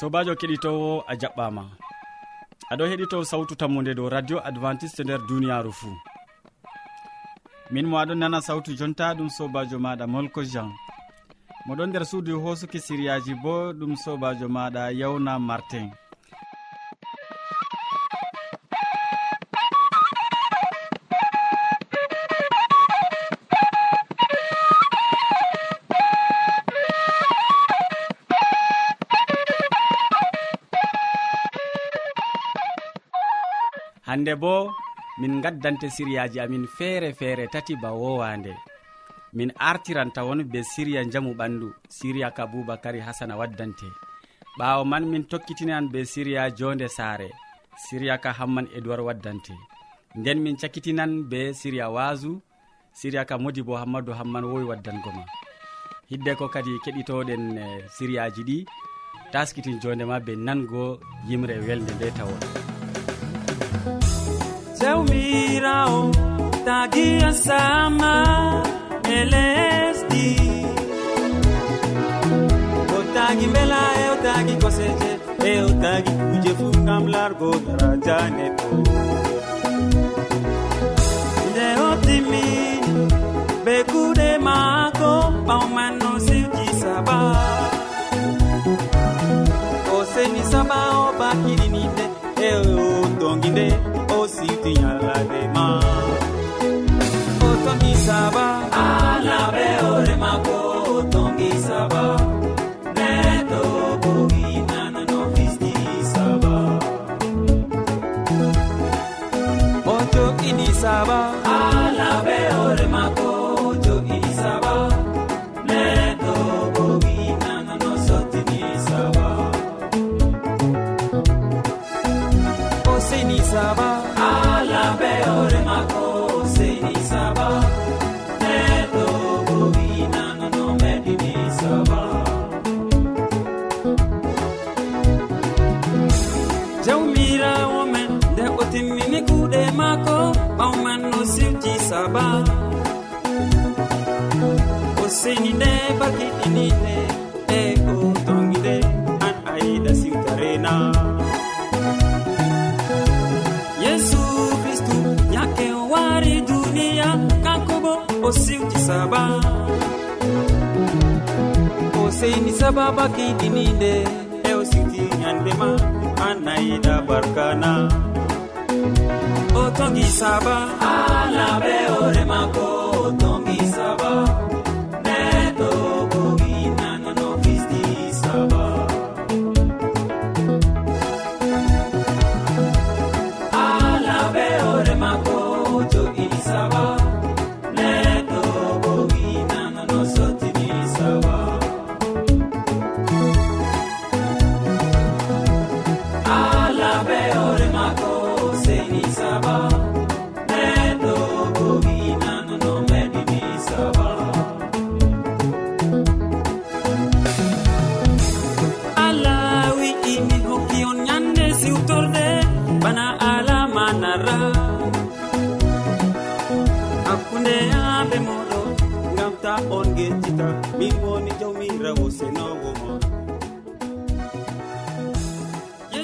sobajo keɗitowo a jaɓɓama. Aɗo heɗito sawtu tammude dow radio adventiste e nder duniyaru fuu. Min mo aɗon nana sawtu jonta ɗum sobajo maɗa molko jean. Moɗon nder suudu hosuki siriyaji bo ɗum sobajo maɗa yawna martin. hande bo min gaddante siriyaji amin feere feere tati ba wowande. Min artiran tawon be siriya jamu ɓandu siriya ka boubacary hasana waddante. Ɓawo man min tokkitinan be siriya jonde saare siriya ka hamman edoird waddante. Nden min cakkitinan be siriya wasu siriya ka modi bo hammadou hamman wowi waddango ma. Hidde ko kadi keɗitoɗen e, siriyaji ɗi taskitin jondema be nango yimre welde nde tawon. jawmirawo tagiya sama e lesdi. O tagi mbela e o tagi koseje e o tagi kuje fu gam largo darajane neɗɗo nde o timmini be kuɗe ma mi kuuɗe maako ɓawman no siwti saba o seni nde bakiɗinine e o tongide an a siwtarena yesu kristu yake o wari duniya kanko bo o siwti saba o seni saba bakiɗininde e o siwti yandema an a barkana. otongisa ba ala be oremako otongisa ba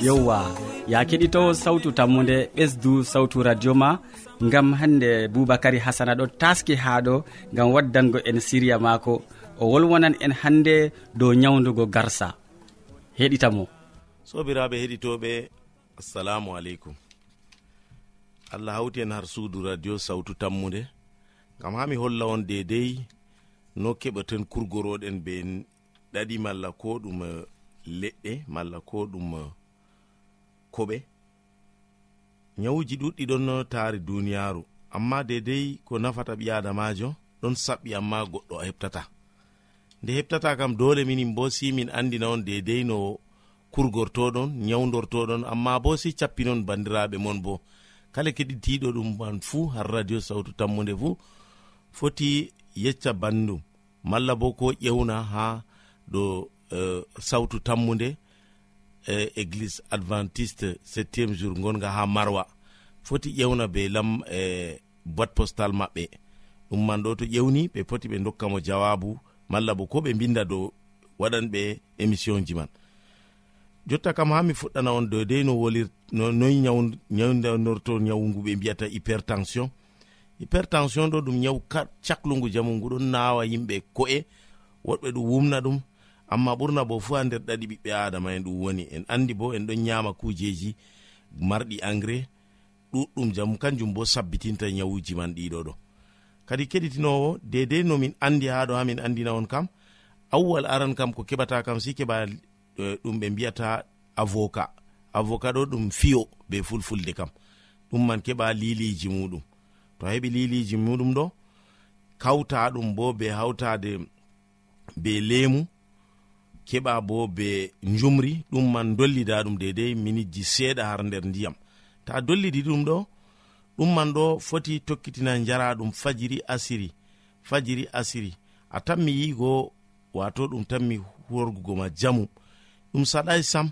yewwa. Ya keɗitowo sawtu tammude ɓesdu sawtu radio ma gam hande boubacary hasana ɗo taski ha ɗo gam waddango en siriya maako. O wolwonan en hande dow nyawdugo garsa. Heɗitamo sobiraɓe heɗitoɓe assalamu aleykum. Allah hawti en har suudu radio sawtu tammude. Gam ha mi holla on dedei no keɓaten kurgoroɗen be ɗaɗi malla ko ɗum eh, leɗɗe malla ko ɗum eh, hokkoɓe nyawuji ɗuɗɗi ɗon no taari duniyaaru amma dedei ko nafata ɓi adamajo ɗon saɓɓi amma goɗɗo heɓtata. Nde heɓtata kam dole minin bo si min andina on dedei no kurgortoɗon nyawdortoɗon amma bo si cappinon bandiraɓe mon bo. Kala keɗitiɗo ɗum man fuu har radio sawtu tammude fuu foti yecca bandum malla bo ko ƴewna ha ɗo uh, eh, sawtu tammude E église adventiste septiéme jour gonga ha marwa. Foti ƴewna be lam e boite postal maɓɓe. Ɗum man ɗo to ƴewni ɓe poti ɓe dokkamo jawabu malla bo ko ɓe binda dow waɗanɓe émission ji man. Jotta kam ha mi fuɗɗana on dedei no wolir noyi ñawdanorto ñawu ɓe mbiyata hypertension. Hypertension ɗo ɗum ñawu caklugu jamu ngu ɗon nawa yimɓe ko'e woɗɓe ɗum wumna ɗum amma ɓurna bo fu ha nder ɗaɗi ɓiɓɓe adama en ɗum woni en andi bo en ɗon nyama kujeji marɗi engrais ɗuɗɗum jam kanjum bo sabbitinta nyawuji man ɗiɗo ɗo. Kadi keɗitinowo dedei nomin andi ha ɗo ha min andina on kam awwal aran kam ko keɓata kam si keɓa eh, ɗum ɓe mbiyata avocat avocat ɗo ɗum fiyo be fulfulde kam. Ɗum man keɓa liliji muɗum. To a heɓi liliji muɗum ɗo kawta ɗum bo be hawtade be lemu keɓa bo be jumri ɗum man dollida ɗum dedei miniji seeɗa har nder ndiyam. Ta dollidi ɗum ɗo ɗum man ɗo foti tokkitina jara ɗum fajiri asiri fajiri asiri. A tanmi yigo wato ɗum tanmi worgugo ma jamu. Ɗum saɗai sam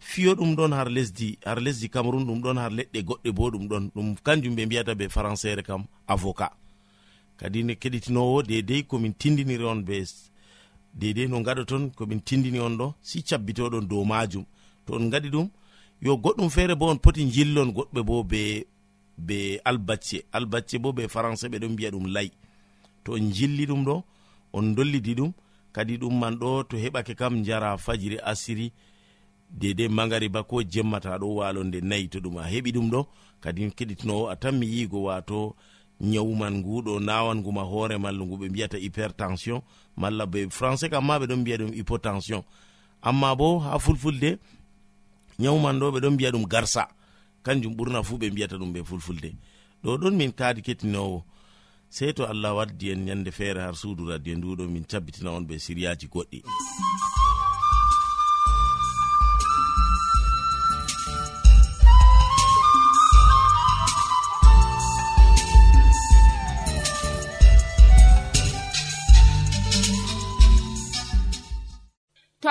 fiyo ɗum ɗon har lesdi har lesdi cameron ɗum ɗon har leɗɗe goɗɗe bo ɗum ɗon. Ɗum kanjum ɓe mbiyata be françaire kam avocat kadi ne keɗitinowo dedei komin tindiniri on be dedei no gaɗoton komin tindini on ɗo si cabbitoɗon dow majum. To on gaɗi ɗum yo goɗɗum feere bo on poti jillon goɗɓe bo be be albacce. Albacce bo be français ɓe ɗon mbiya ɗum lay. To on jilli ɗum ɗo on dollidi ɗum kadi ɗum man ɗo to heɓake kam jara fajiri asiri dedei magari ba ko jemmata ɗo walo nde nayi to ɗum a heɓi ɗum ɗo kadi keɗitinowo a tan mi yigo wato ñawuman nguɗo nawanguma hoore malla ngu ɓe mbiyata hypertension malla be français kam ma ɓe ɗon mbiya ɗum hypotension. Amma bo ha fulfulde ñawman ɗo ɓe ɗon mbiya ɗum garsa. Kanjum ɓurna fu ɓe mbiyata ɗum ɓe fulfulde. Ɗo ɗon min kaadi kettinowo. Sey to allah waddi en ñande feere har suudu radio nduɗo min cabbitina on ɓe siriyaji goɗɗi.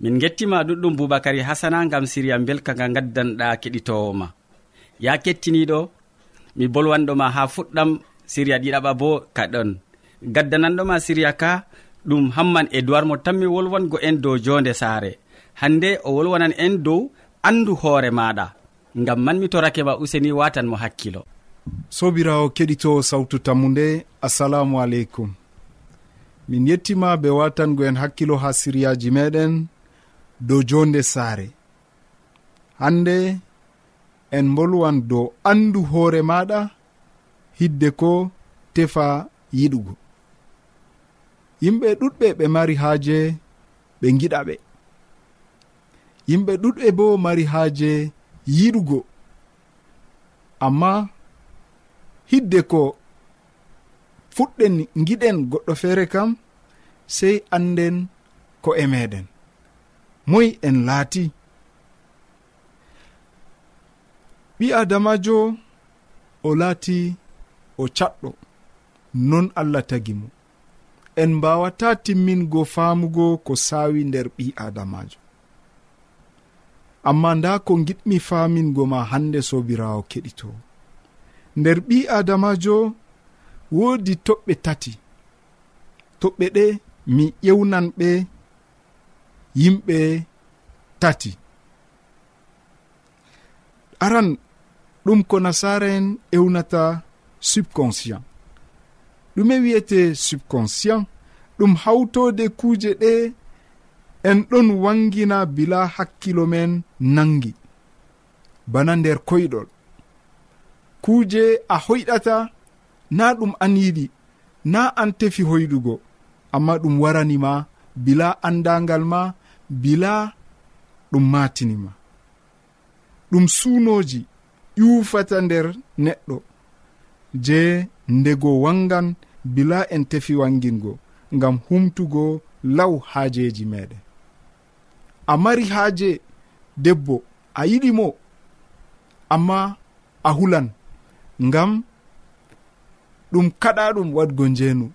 min gettima ɗuɗɗum boubacary hasana gam siriya belka nga gaddanɗa keɗitowoma ya kettiniɗo mi bolwanɗoma ha fuɗɗam siriya ɗiɗaɓa bo kaɗon gaddananɗoma siriya ka ɗum hamman edoird mo tanmi wolwango en dow jonde saare. Hande o wolwanan en dow andu hoore maɗa ngam man mi torake ma useni watan mo hakkilo. Sobirawo keɗitowo sawtu tammu nde assalamu aleykum. Min yettima be watangoen hakkilo ha siriyaji meɗen. dow jonde saare. Hande en bolwan dow andu hoore maɗa hidde ko tefa yiɗugo. Yimɓe ɗuɗɓe ɓe mari haaje ɓe giɗa ɓe. Yimɓe ɗuɗɓe bo mari haaje yiɗugo. Amma hidde ko fuɗɗen giɗen goɗɗo feere kam sey anden ko e meɗen moy en laati. Ɓi adamajo o laati o caɗɗo non allah tagi mo. En mbawata timmingo faamugo ko saawi nder ɓi adamajo amma nda ko giɗmi faamingo ma hande sobirawo keɗito nder ɓi adamajo woodi toɓɓe tati. Toɓɓe ɗe mi ƴewnan ɓe yimɓe tati. Aran ɗum ko nasara en ewnata subconscient. Ɗume wiyete subconscient ɗum hawtode kuuje ɗe en ɗon wangina bila hakkilo men nangi. Bana nder koyɗol. Kuuje a hoyɗata na ɗum an yiɗi na an tefi hoyɗugo amma ɗum waranima bila andagal ma bila ɗum matinima. Ɗum sunoji ƴufata nder neɗɗo je ndego wangan bila en tefi wangingo ngam humtugo law haajeji meɗen. A mari haaje debbo a yiɗi mo amma a hulan ngam ɗum kaɗa ɗum wadgo njeenu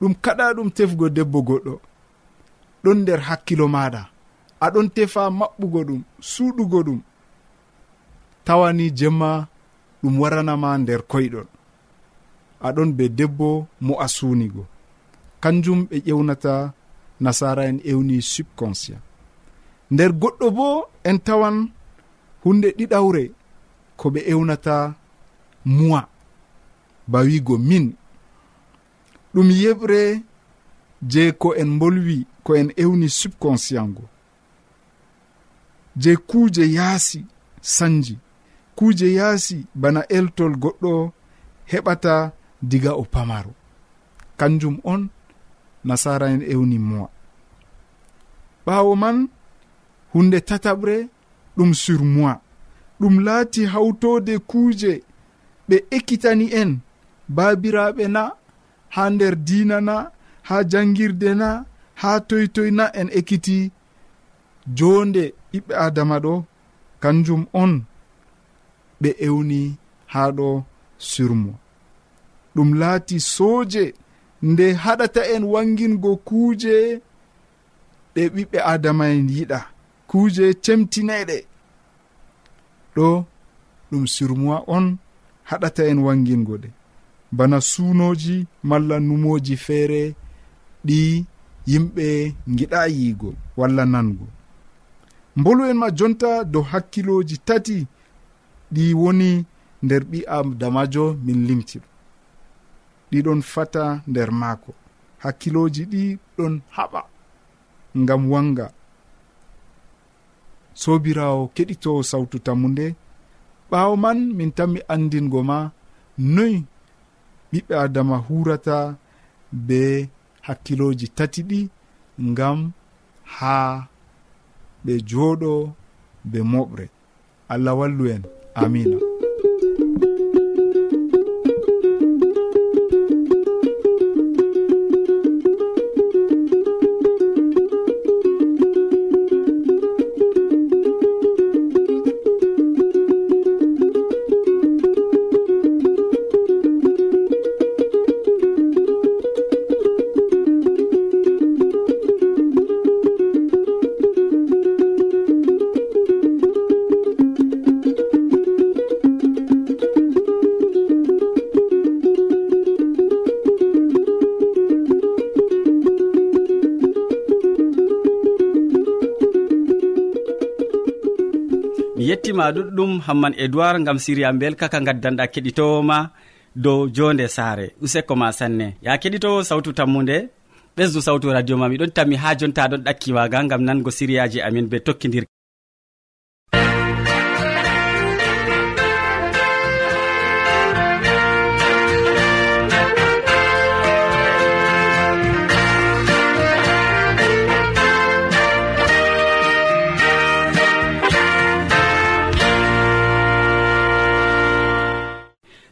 ɗum kaɗa ɗum tefgo debbo goɗɗo. ɗon nder hakkilo maɗa aɗon tefa maɓɓugo ɗum suuɗugo ɗum. Tawani jemma ɗum waranama nder koyɗol aɗon be debbo mo a sunigo kanjum ɓe ƴewnata nasara en ewni subconscient. Nder goɗɗo bo en tawan hunde ɗiɗawre ko ɓe ewnata muwa ba wigo min. Ɗum yeɓre je ko en bolwi ko en ewni subconscient go je kuuje yaasi sanji kuuje yaasi bana eltol goɗɗo heɓata diga o pamaro kanjum on nasara en ewni moa ɓaawo man hunde tataɓre ɗum sur moi ɗum laati hawtode kuuje ɓe ekkitani en baabiraɓe na ha nder diina na ha jangirde na ha toytoyna en ekkiti jonde ɓiɓɓe adama ɗo kanjum on ɓe ewni ha ɗo surmo ɗum laati sooje nde haɗata en wangingo kuuje ɗe ɓiɓɓe adama en yiɗa. Kuuje cemtineɗe ɗo ɗum surmoi on haɗata en wangingo ɗe bana suunoji malla numoji feere ɗi yimɓe giɗa yiigo walla nango. Mbolu en ma jonta dow hakkiloji tati ɗi woni nder ɓi adamajo min limtiɗo. Ɗiɗon fata nder maako. Hakkiloji ɗi ɗon haɓa ngam wanga sobirawo keɗito sawtu tammu nde ɓaawo man min tanmi andingo ma noyi ɓiɓɓe adama hurata be hakkiloji tati ɗi ngam ha ɓe jooɗo be moɓre. Allah wallu en. Amina. ma ɗuɗɗum hamman edoird gam siriya bel kaka gaddanɗa keɗitowoma dow jonde saare. Useko ma sanne. Ya keɗitowo sawtu tammude ɓesdu sawtu radio ma miɗon tammi ha jonta ɗon ɗakkiwaga gam nango siriyaji amin be tokkidir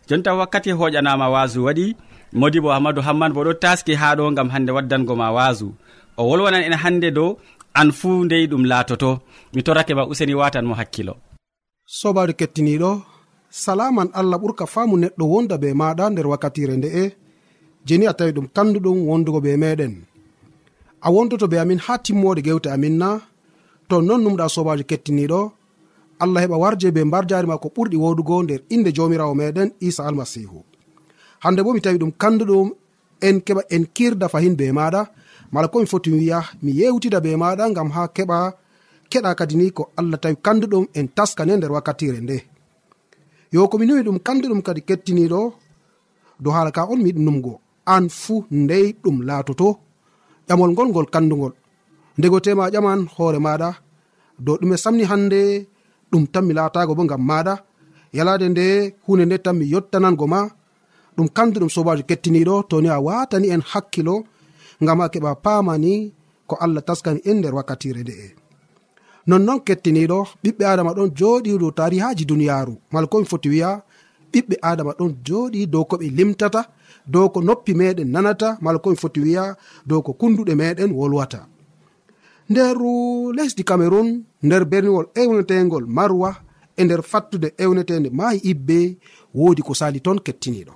jonta wakkati hoƴanama wasu waɗi modi bo hammadou hamman bo ɗo taski ha ɗo gam hande waddango ma wasu. O wolwanan en hande dow an fuu ndey ɗum laatoto. Mi torake ma useni watan mo hakkilo. Sobajo kettiniɗo salaman allah ɓurka faamu neɗɗo wonda be maɗa nder wakkatire nde'e jeni a tawi ɗum kanduɗum wondugo be meɗen. A wondoto be amin ha timmode gewte amin na. To non numɗa sobajo kettiniɗo allah heɓa warje be mbar jari ma ko ɓurɗi wodugo nder inde jamirawo meɗen isa almasihu. Hande bo mi tawi ɗum kanduɗum en keɓa en kirda fahin be maɗa. Mala komi foti mi wiya mi yewtida be maɗa gam ha keɓa keɗa kadi ni ko allah tawi kanduɗum en taskane nder wakkatire nde. Yo komi nuwi ɗum kanduɗum kadi kettiniɗo dow hala ka on mi yiɗi numgo an fuu ndey ɗum laatoto. Ƴamol ngol ngol kandugol ndego tema ƴaman hoore maɗa. Dow ɗume samni hande ɗum tan mi laatago bo gam maɗa yalade nde hunde nde tan mi yottanango ma. Ɗum kandu ɗum sobajo kettiniɗo toni a watani en hakkilo gam a keɓa pamani ko allah taskani en nder wakkatire nde'e nonnon kettiniɗo ɓiɓɓe adama ɗon joɗi dow tarihaji duniyaru mala komi foti wiya ɓiɓɓe adama ɗon joɗi dow ko ɓe limtata dow ko noppi meɗen nanata. Mala komi foti wiya dow ko kunduɗe meɗen wolwata. Nder lesdi cameron nder berniwol ewnetegol marwa e nder fattude ewnetede maayi ibbe woodi ko sali ton kettiniɗo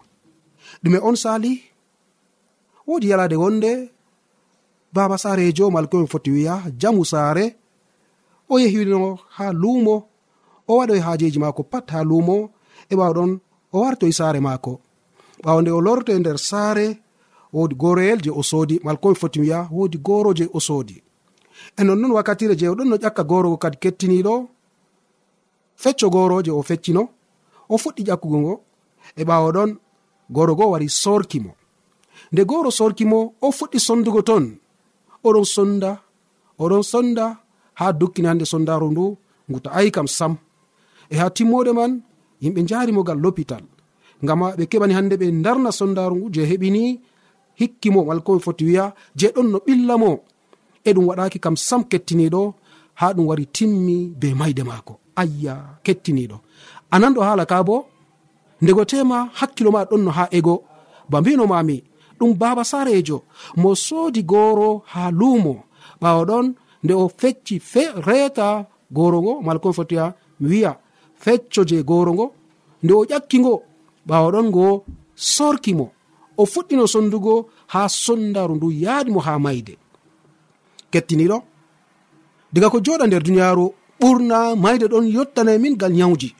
ɗume on sali woodi yalade wonde baba sarejo e malkomi foti wiya jamu saare o yehino ha luumo o waɗoy hajeji maako pat ha luumo e ɓawɗon o wartoy saare maako. Ɓawo nde o lorto e nder saare wodi goroyel je o soodi malkomi foti wiya wodi goro je o soodi. e nonnon wakkatire jewɗon no ƴakka gorowo kadi kettiniɗo fecco goroje o feccino o fuɗɗi ƴakkugo ngo e ɓawo ɗon goro go wari sorkimo nde goro sorkimo o fuɗɗi sondugo ton oɗon sonda oɗon sonda ha dukkini hande sondaru ndu ngu ta ayi kam sam. E ha timmode man yimɓe jarimogal l'hôpital ngam ɓe keɓani hande ɓe darna sondaru ngu je heɓini hikkimo wala komi foti wiya je ɗon no ɓillamo e ɗum waɗaki kam sam kettiniɗo ha ɗum wari timmi be mayde maako. Ayya kettiniɗo ananɗo haala ka bo ndego tema hakkilo ma ɗon no ha ego. Ba mbinomami ɗum baba sarejo mo soodi goro ha luumo. Ɓawo ɗon nde o fecci fe reeta goro ngo malkon fotiya mi wiya fecco je goro ngo. Nde o ƴakki ɓawo ɗon ngo sorkimo o fuɗɗino sondugo ha sondaru ndu yaadimo ha mayde kettiniɗo diga ko joɗa nder duniyaru ɓurna mayde ɗon yottana min gal nyawji.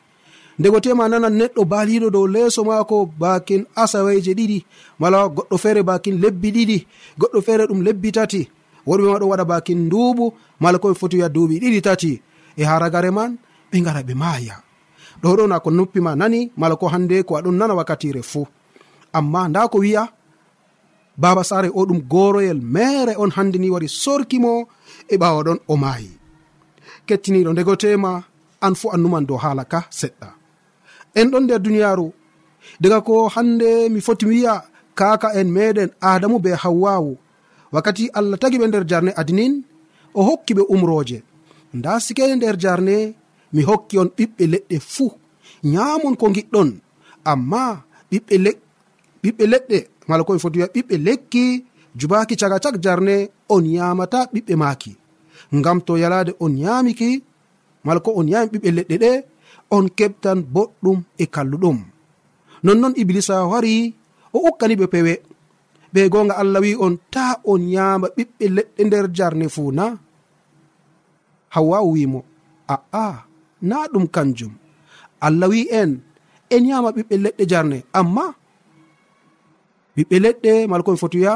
Ndego tema nanan neɗɗo baliɗo dow leeso maako bakin asaweje ɗiɗi mala goɗɗo feere bakin lebbi ɗiɗi goɗɗo feere ɗum lebbi tati. Woɗɓe ma ɗo waɗa bakin nduuɓu mala koɓe foti wiya duuɓi ɗiɗi tati. E haragare man ɓe gara ɓe maaya. Ɗo ɗon na ko noppima nani mala ko hande ko aɗon nana wakkatire fuu. Amma nda ko wiya baba sare o ɗum goroyel mere on hande ni wari sorkimo e ɓawa ɗon o maayi. Kettiniɗo ndegotema an fu annuman dow haala ka seɗɗa. En ɗon nder duniyaru daga ko hande mi foti mi wiya kaka en meɗen adamu be hawwawu wakkati allah tagi ɓe nder jarne adinin o hokki ɓe umroje nda sikede nder jarne mi hokki on ɓiɓɓe leɗɗe fuu. Nyamon ko giɗɗon amma ɓiɓɓe leɗɗe mala ko en foti wiya ɓiɓɓe lekki jubaki caga cak jarne on yamata ɓiɓɓe maki ngam to yalade on yamiki mala ko on yami ɓiɓɓe leɗɗe ɗe on keɓtan boɗɗum e kalluɗum. Nonnon iblisa wari o ukkani ɓe pewe. Ɓe gonga allah wi on ta on yama ɓiɓɓe leɗɗe nder jarne fuu na. Hawwawu wimo a'a na ɗum kanjum. Allah wi en en yama ɓiɓɓe leɗɗe jarne. Amma ɓiɓɓe leɗɗe mala komi foti wiya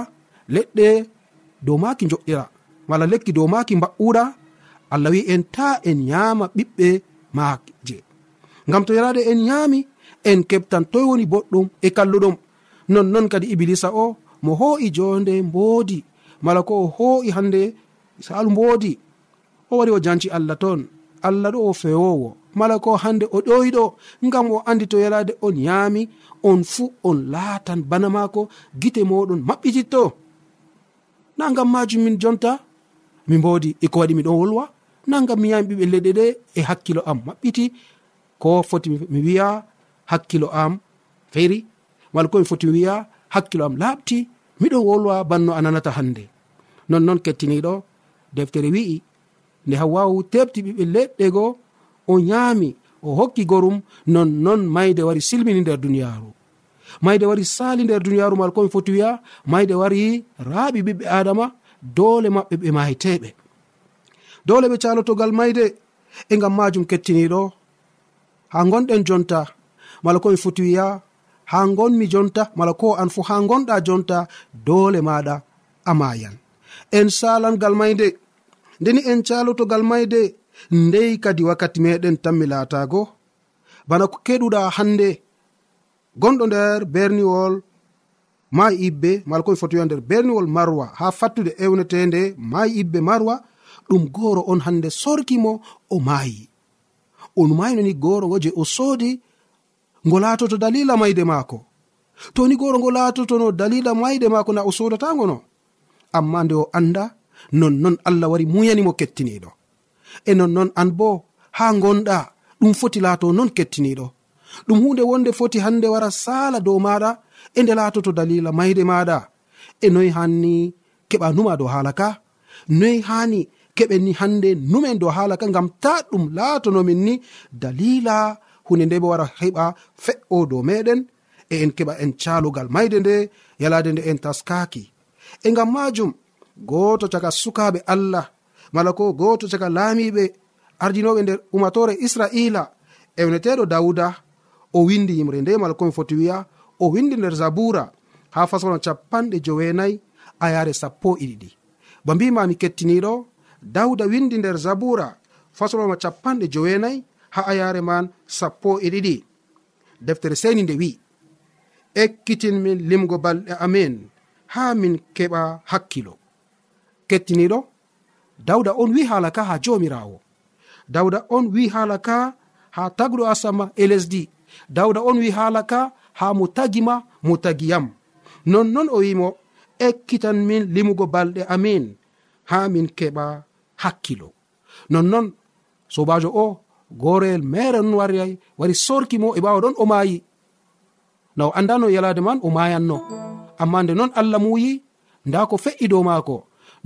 leɗɗe dow maki joƴƴira mala lekki dow maki mba'ura allah wi en ta en yama ɓiɓɓe maje ngam to yarade en yami en keɓtan toy woni boɗɗum e kalluɗum. Nonnon kadi iblisa o mo ho'i jonde mboodi mala ko o ho'i hande salu mboodi. O wari o janci allah toon allah ɗo o fewowo. mala ko hande o ɗoyiɗo ngam o andi to yalade on yaami on fuu on laatan bana maako gite moɗon maɓɓititto. Na ngam majum min jonta mi mbodi eko waɗi miɗon wolwa na ngam mi yami ɓiɓɓe leɗɗe ɗe e hakkilo am maɓɓiti ko foti mi wiya hakkilo am feri wala ko mi foti mi wiya hakkilo am laaɓti miɗon wolwa banno a nanata hande nonnon kettiniɗo deftere wi'i nde hawwawu tebti ɓiɓɓe leɗɗe goo o nyaami o hokki gorum nonnon mayde wari silmini nder duniyaaru. Mayde wari sali nder duniyaaru mal komi foti wiya mayde wari raaɓi ɓiɓɓe adama doole maɓɓe ɓe mayteɓe doole ɓe calotogal mayde e ngam majum kettiniɗo ha gonɗen jonta mala komi foti wiya ha gonmi jonta mala ko an fu ha gonɗa jonta doole maɗa a mayan en salangal mayde ndeni en calotogal mayde ndey kadi wakkati meɗen tanmi laatago. Bana ko keɗuɗa hande gonɗo nder berniwol ma ibbe mala komi foti wiya nder berniwol marwa. Ha fattude ewnetende ma ibbe marwa ɗum goro on hande sorkimo o maayi. On maynoni goro ngo je o soodi ngo laatoto dalila mayde maako. To ni gooro ngo laatotono dalila mayde maako na o sodatango no? Amma nde o anda nonnon allah wari muyanimo kettiniɗo e nonnon an bo ha gonɗa ɗum foti laato non kettiniɗo ɗum hunde wonde foti hande wara sala dow maɗa e nde laatoto dalila mayde maɗa e noyi hanni keɓa numa dow haala ka? Noyi hani keɓen ni hande numen dow haala ka gam ta ɗum laatonomin ni dalila hunde nde ɓe wara heɓa fe'o dow meɗen e en keɓa en calugal mayde nde yalade nde en taskaki e gam majum goto caga sukaɓe allah mala ko goto caka laamiɓe ardinoɓe nder umatore israila. Ewneteɗo dawuda o windi yimre nde mala komi foti wiya o windi nder zabura ha fasono capanɗe jowenayi a yare sappo e iɗiɗi ba mbimami kettiniɗo dawda windi nder zabura fasoloma capanɗe jowenayi ha ayare man sappo e ɗiɗi. Deftere seni nde wi ekkitin min limgo balɗe amin ha min keɓa hakkilo. Kettiniɗo dawda on wi hala ka ha jomirawo. Dawda on wi hala ka ha tagɗo asama e lesdi. Dawda on wi hala ka ha mo tagima mo tagiyam nonnon o wimo ekkitan min limugo balɗe amin ha min keɓa hakkilo. Nonnon sobajo o goreyel mere non wari wari sorkimo e ɓawa ɗon o mayi na o andano yalade man o mayanno amma nde non allah muyi nda ko fe'i dow maako.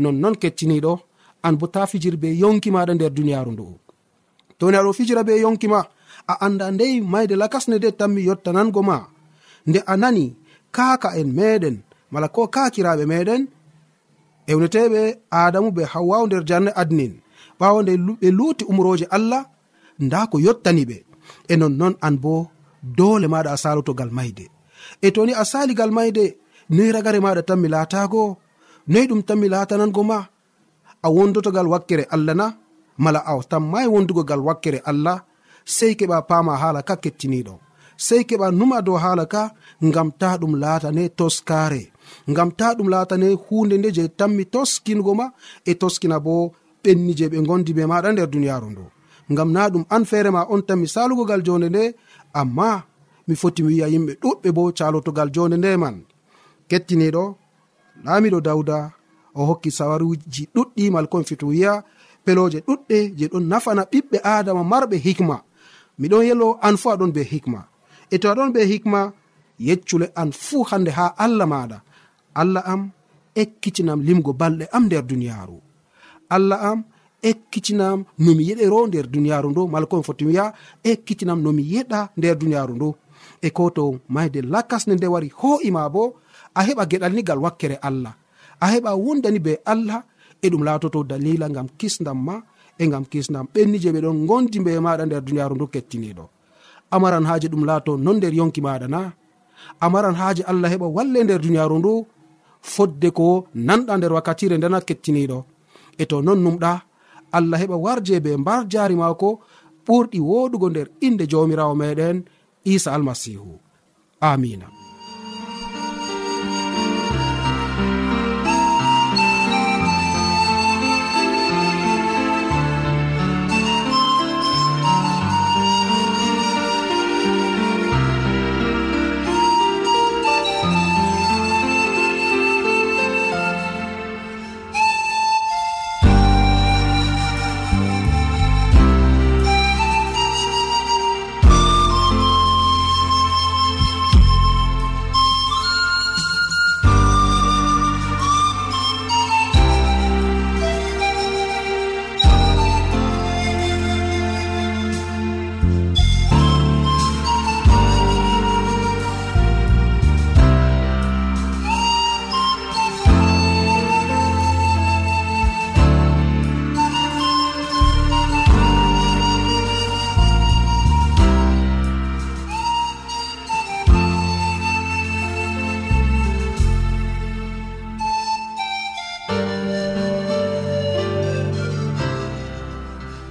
Nonnon kettiniɗo an bo ta fijir be yonki maɗa nder duniyaru ndu'u toni aɗo fijira be yonki ma a anda ndey mayde lakasne de tanmi yottanango ma. Nde a nani kaaka en meɗen mala ko kakiraɓe meɗen ewneteɓe adamu be hawwawu nder jarne adnin. Ɓawo nde ɓe luuti umroje allah nda ko yottani ɓe. E nonnon an bo dole maɗa a salotogal mayde. E toni a saligal mayde noyi ragare maɗa tan mi laatago noyi ɗum tan mi latanango ma a wondotogal wakkere allah na mala a tammai wondugogal wakkere allah sei keɓa pama hala ka kettiniɗo sei keɓa numa dow hala ka ngam ta ɗum laatane toskare ngam ta ɗum laatane hunde nde je tammi toskingo ma e toskina bo ɓenni je ɓe gondi be maɗa nder duniyaru ndu. Ngam na ɗum an feere ma on tan mi salugogal jonde nde amma mi foti mi wiya yimɓe ɗuɗɓe bo calotogal jonde nde man. Kettiniɗo laamiɗo dawda o hokki sawaruji ɗuɗɗi malkon fituwiya peloje ɗuɗɗe je ɗon nafana ɓiɓɓe adama marɓe hikma. Miɗon yelo an fu aɗon be hikma. E to aɗon be hikma yeccule an fuu hande ha allah maɗa. Allah am ekkitinam limgo balɗe am nder duniyaaru allah am ekkitinam nomi yeɗero nder duniyaaru ndo mala komi foti wiya ekkitinam nomi yeɗa nder duniyaaru ndo e ko to mayde lakasne nde wari ho'ima bo a heɓa geɗal nigal wakkere allah. a heɓa wondani be allah e ɗum laatoto dalila gam kisdam ma e gam kisdam ɓenni je ɓe ɗon gondi be maɗa nder duniyaru ndu kettiniɗo. Amaran haaji ɗum laato non nder yonki maɗa na. Amaran haaji allah heɓa walle nder duniyaru ndu fodde ko nanɗa nder wakkatire ndena kettiniɗo. E to non numɗa allah heɓa warje be mbar jaari maako ɓurɗi woɗugo nder inde jawmirawo meɗen isa almasihu. Amina.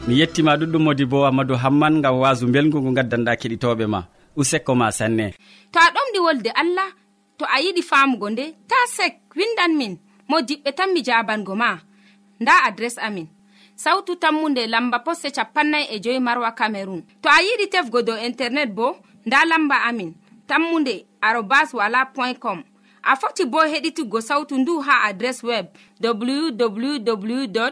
mi yettima ɗuɗɗum modi bo amadou hamman gam wasu belgu ngu gaddanɗa keɗitoɓe ma. Usekko ma sanne. To a ɗomɗi wolde allah to a yiɗi famugo nde ta sek windan min mo diɓɓe tan mi jabango ma. Nda adres amin. Sautu tammunde lamba posse capannay e joyi marwa camerun to a yiɗi tefgo dow internet bo nda lamba amin. Tammunde arobas wala point com. A foti bo heɗituggo sautu ndu ha adres web www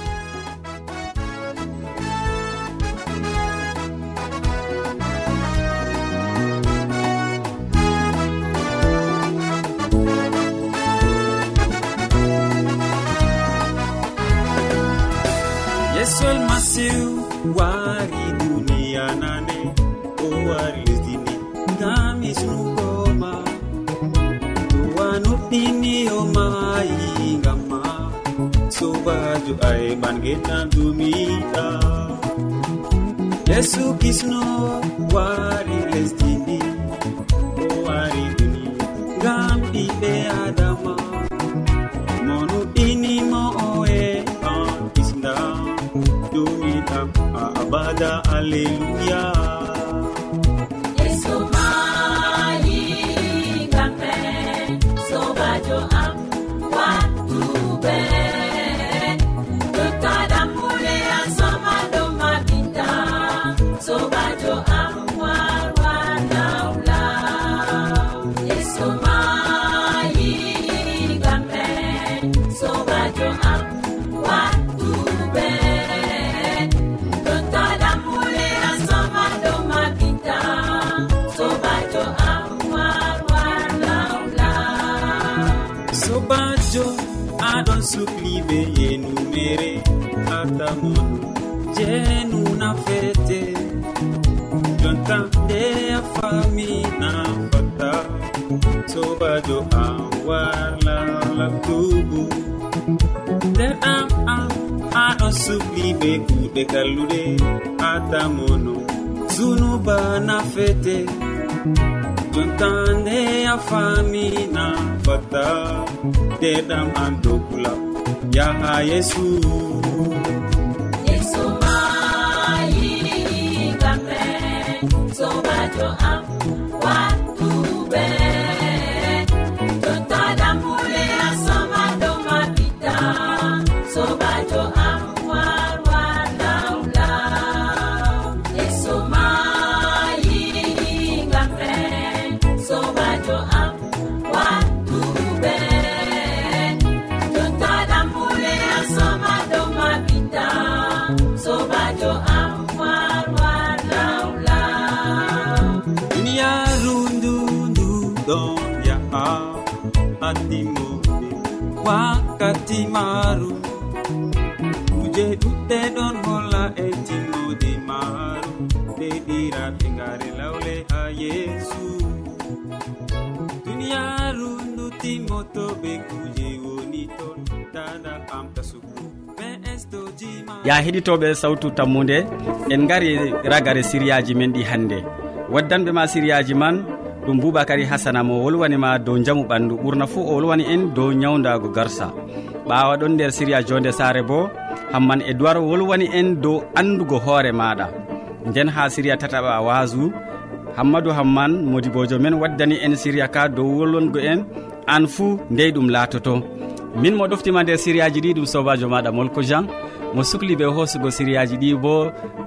yeesu ay getan dumiɗa yesu kisno wari lesdi ndi. O wari duni ngam ɓiɓe adama. Monu monuɗinimo oe an islam. Dumiɗam a abada alleluya wajo am warlalatubu nder am am aɗo subli be kuuɗe kalluɗe atamono zunuba nafete jontande a famina fata deɗam an dokula yaha yesu. Yesu mai kamɓe sobajo am ya heɗitoɓe sawtu tammude en gari ragare siriyaji men ɗi hannde waddanɓe ma siriyaji man ɗum boubacary hasana mo wolwanima dow jaamu ɓandu ɓurna fuu o wolwani en dow ñawdago garsa. Ɓawa ɗon nder siriya jonde sare bo hamman e duwar wolwani en dow andugo hoore maɗa. Nden ha siriya tataɓa wasu hammadou hamman modibojo men waddani en siriya ka dow wolwongo en an fuu ndey ɗum laatoto. Min mo ɗoftima nder siriyaji ɗi ɗum sobajo maɗa molko jean. Mo sukli ɓe hoosugo siriyaji ɗi bo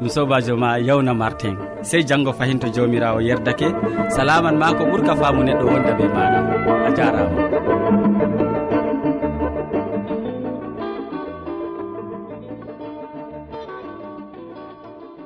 ɗum sobajo ma yawna martin. Sey janggo fayin to jawmirawo yerdake. Salaman ma ko ɓuurka faamu neɗɗo wonda ɓe maɗa a jarama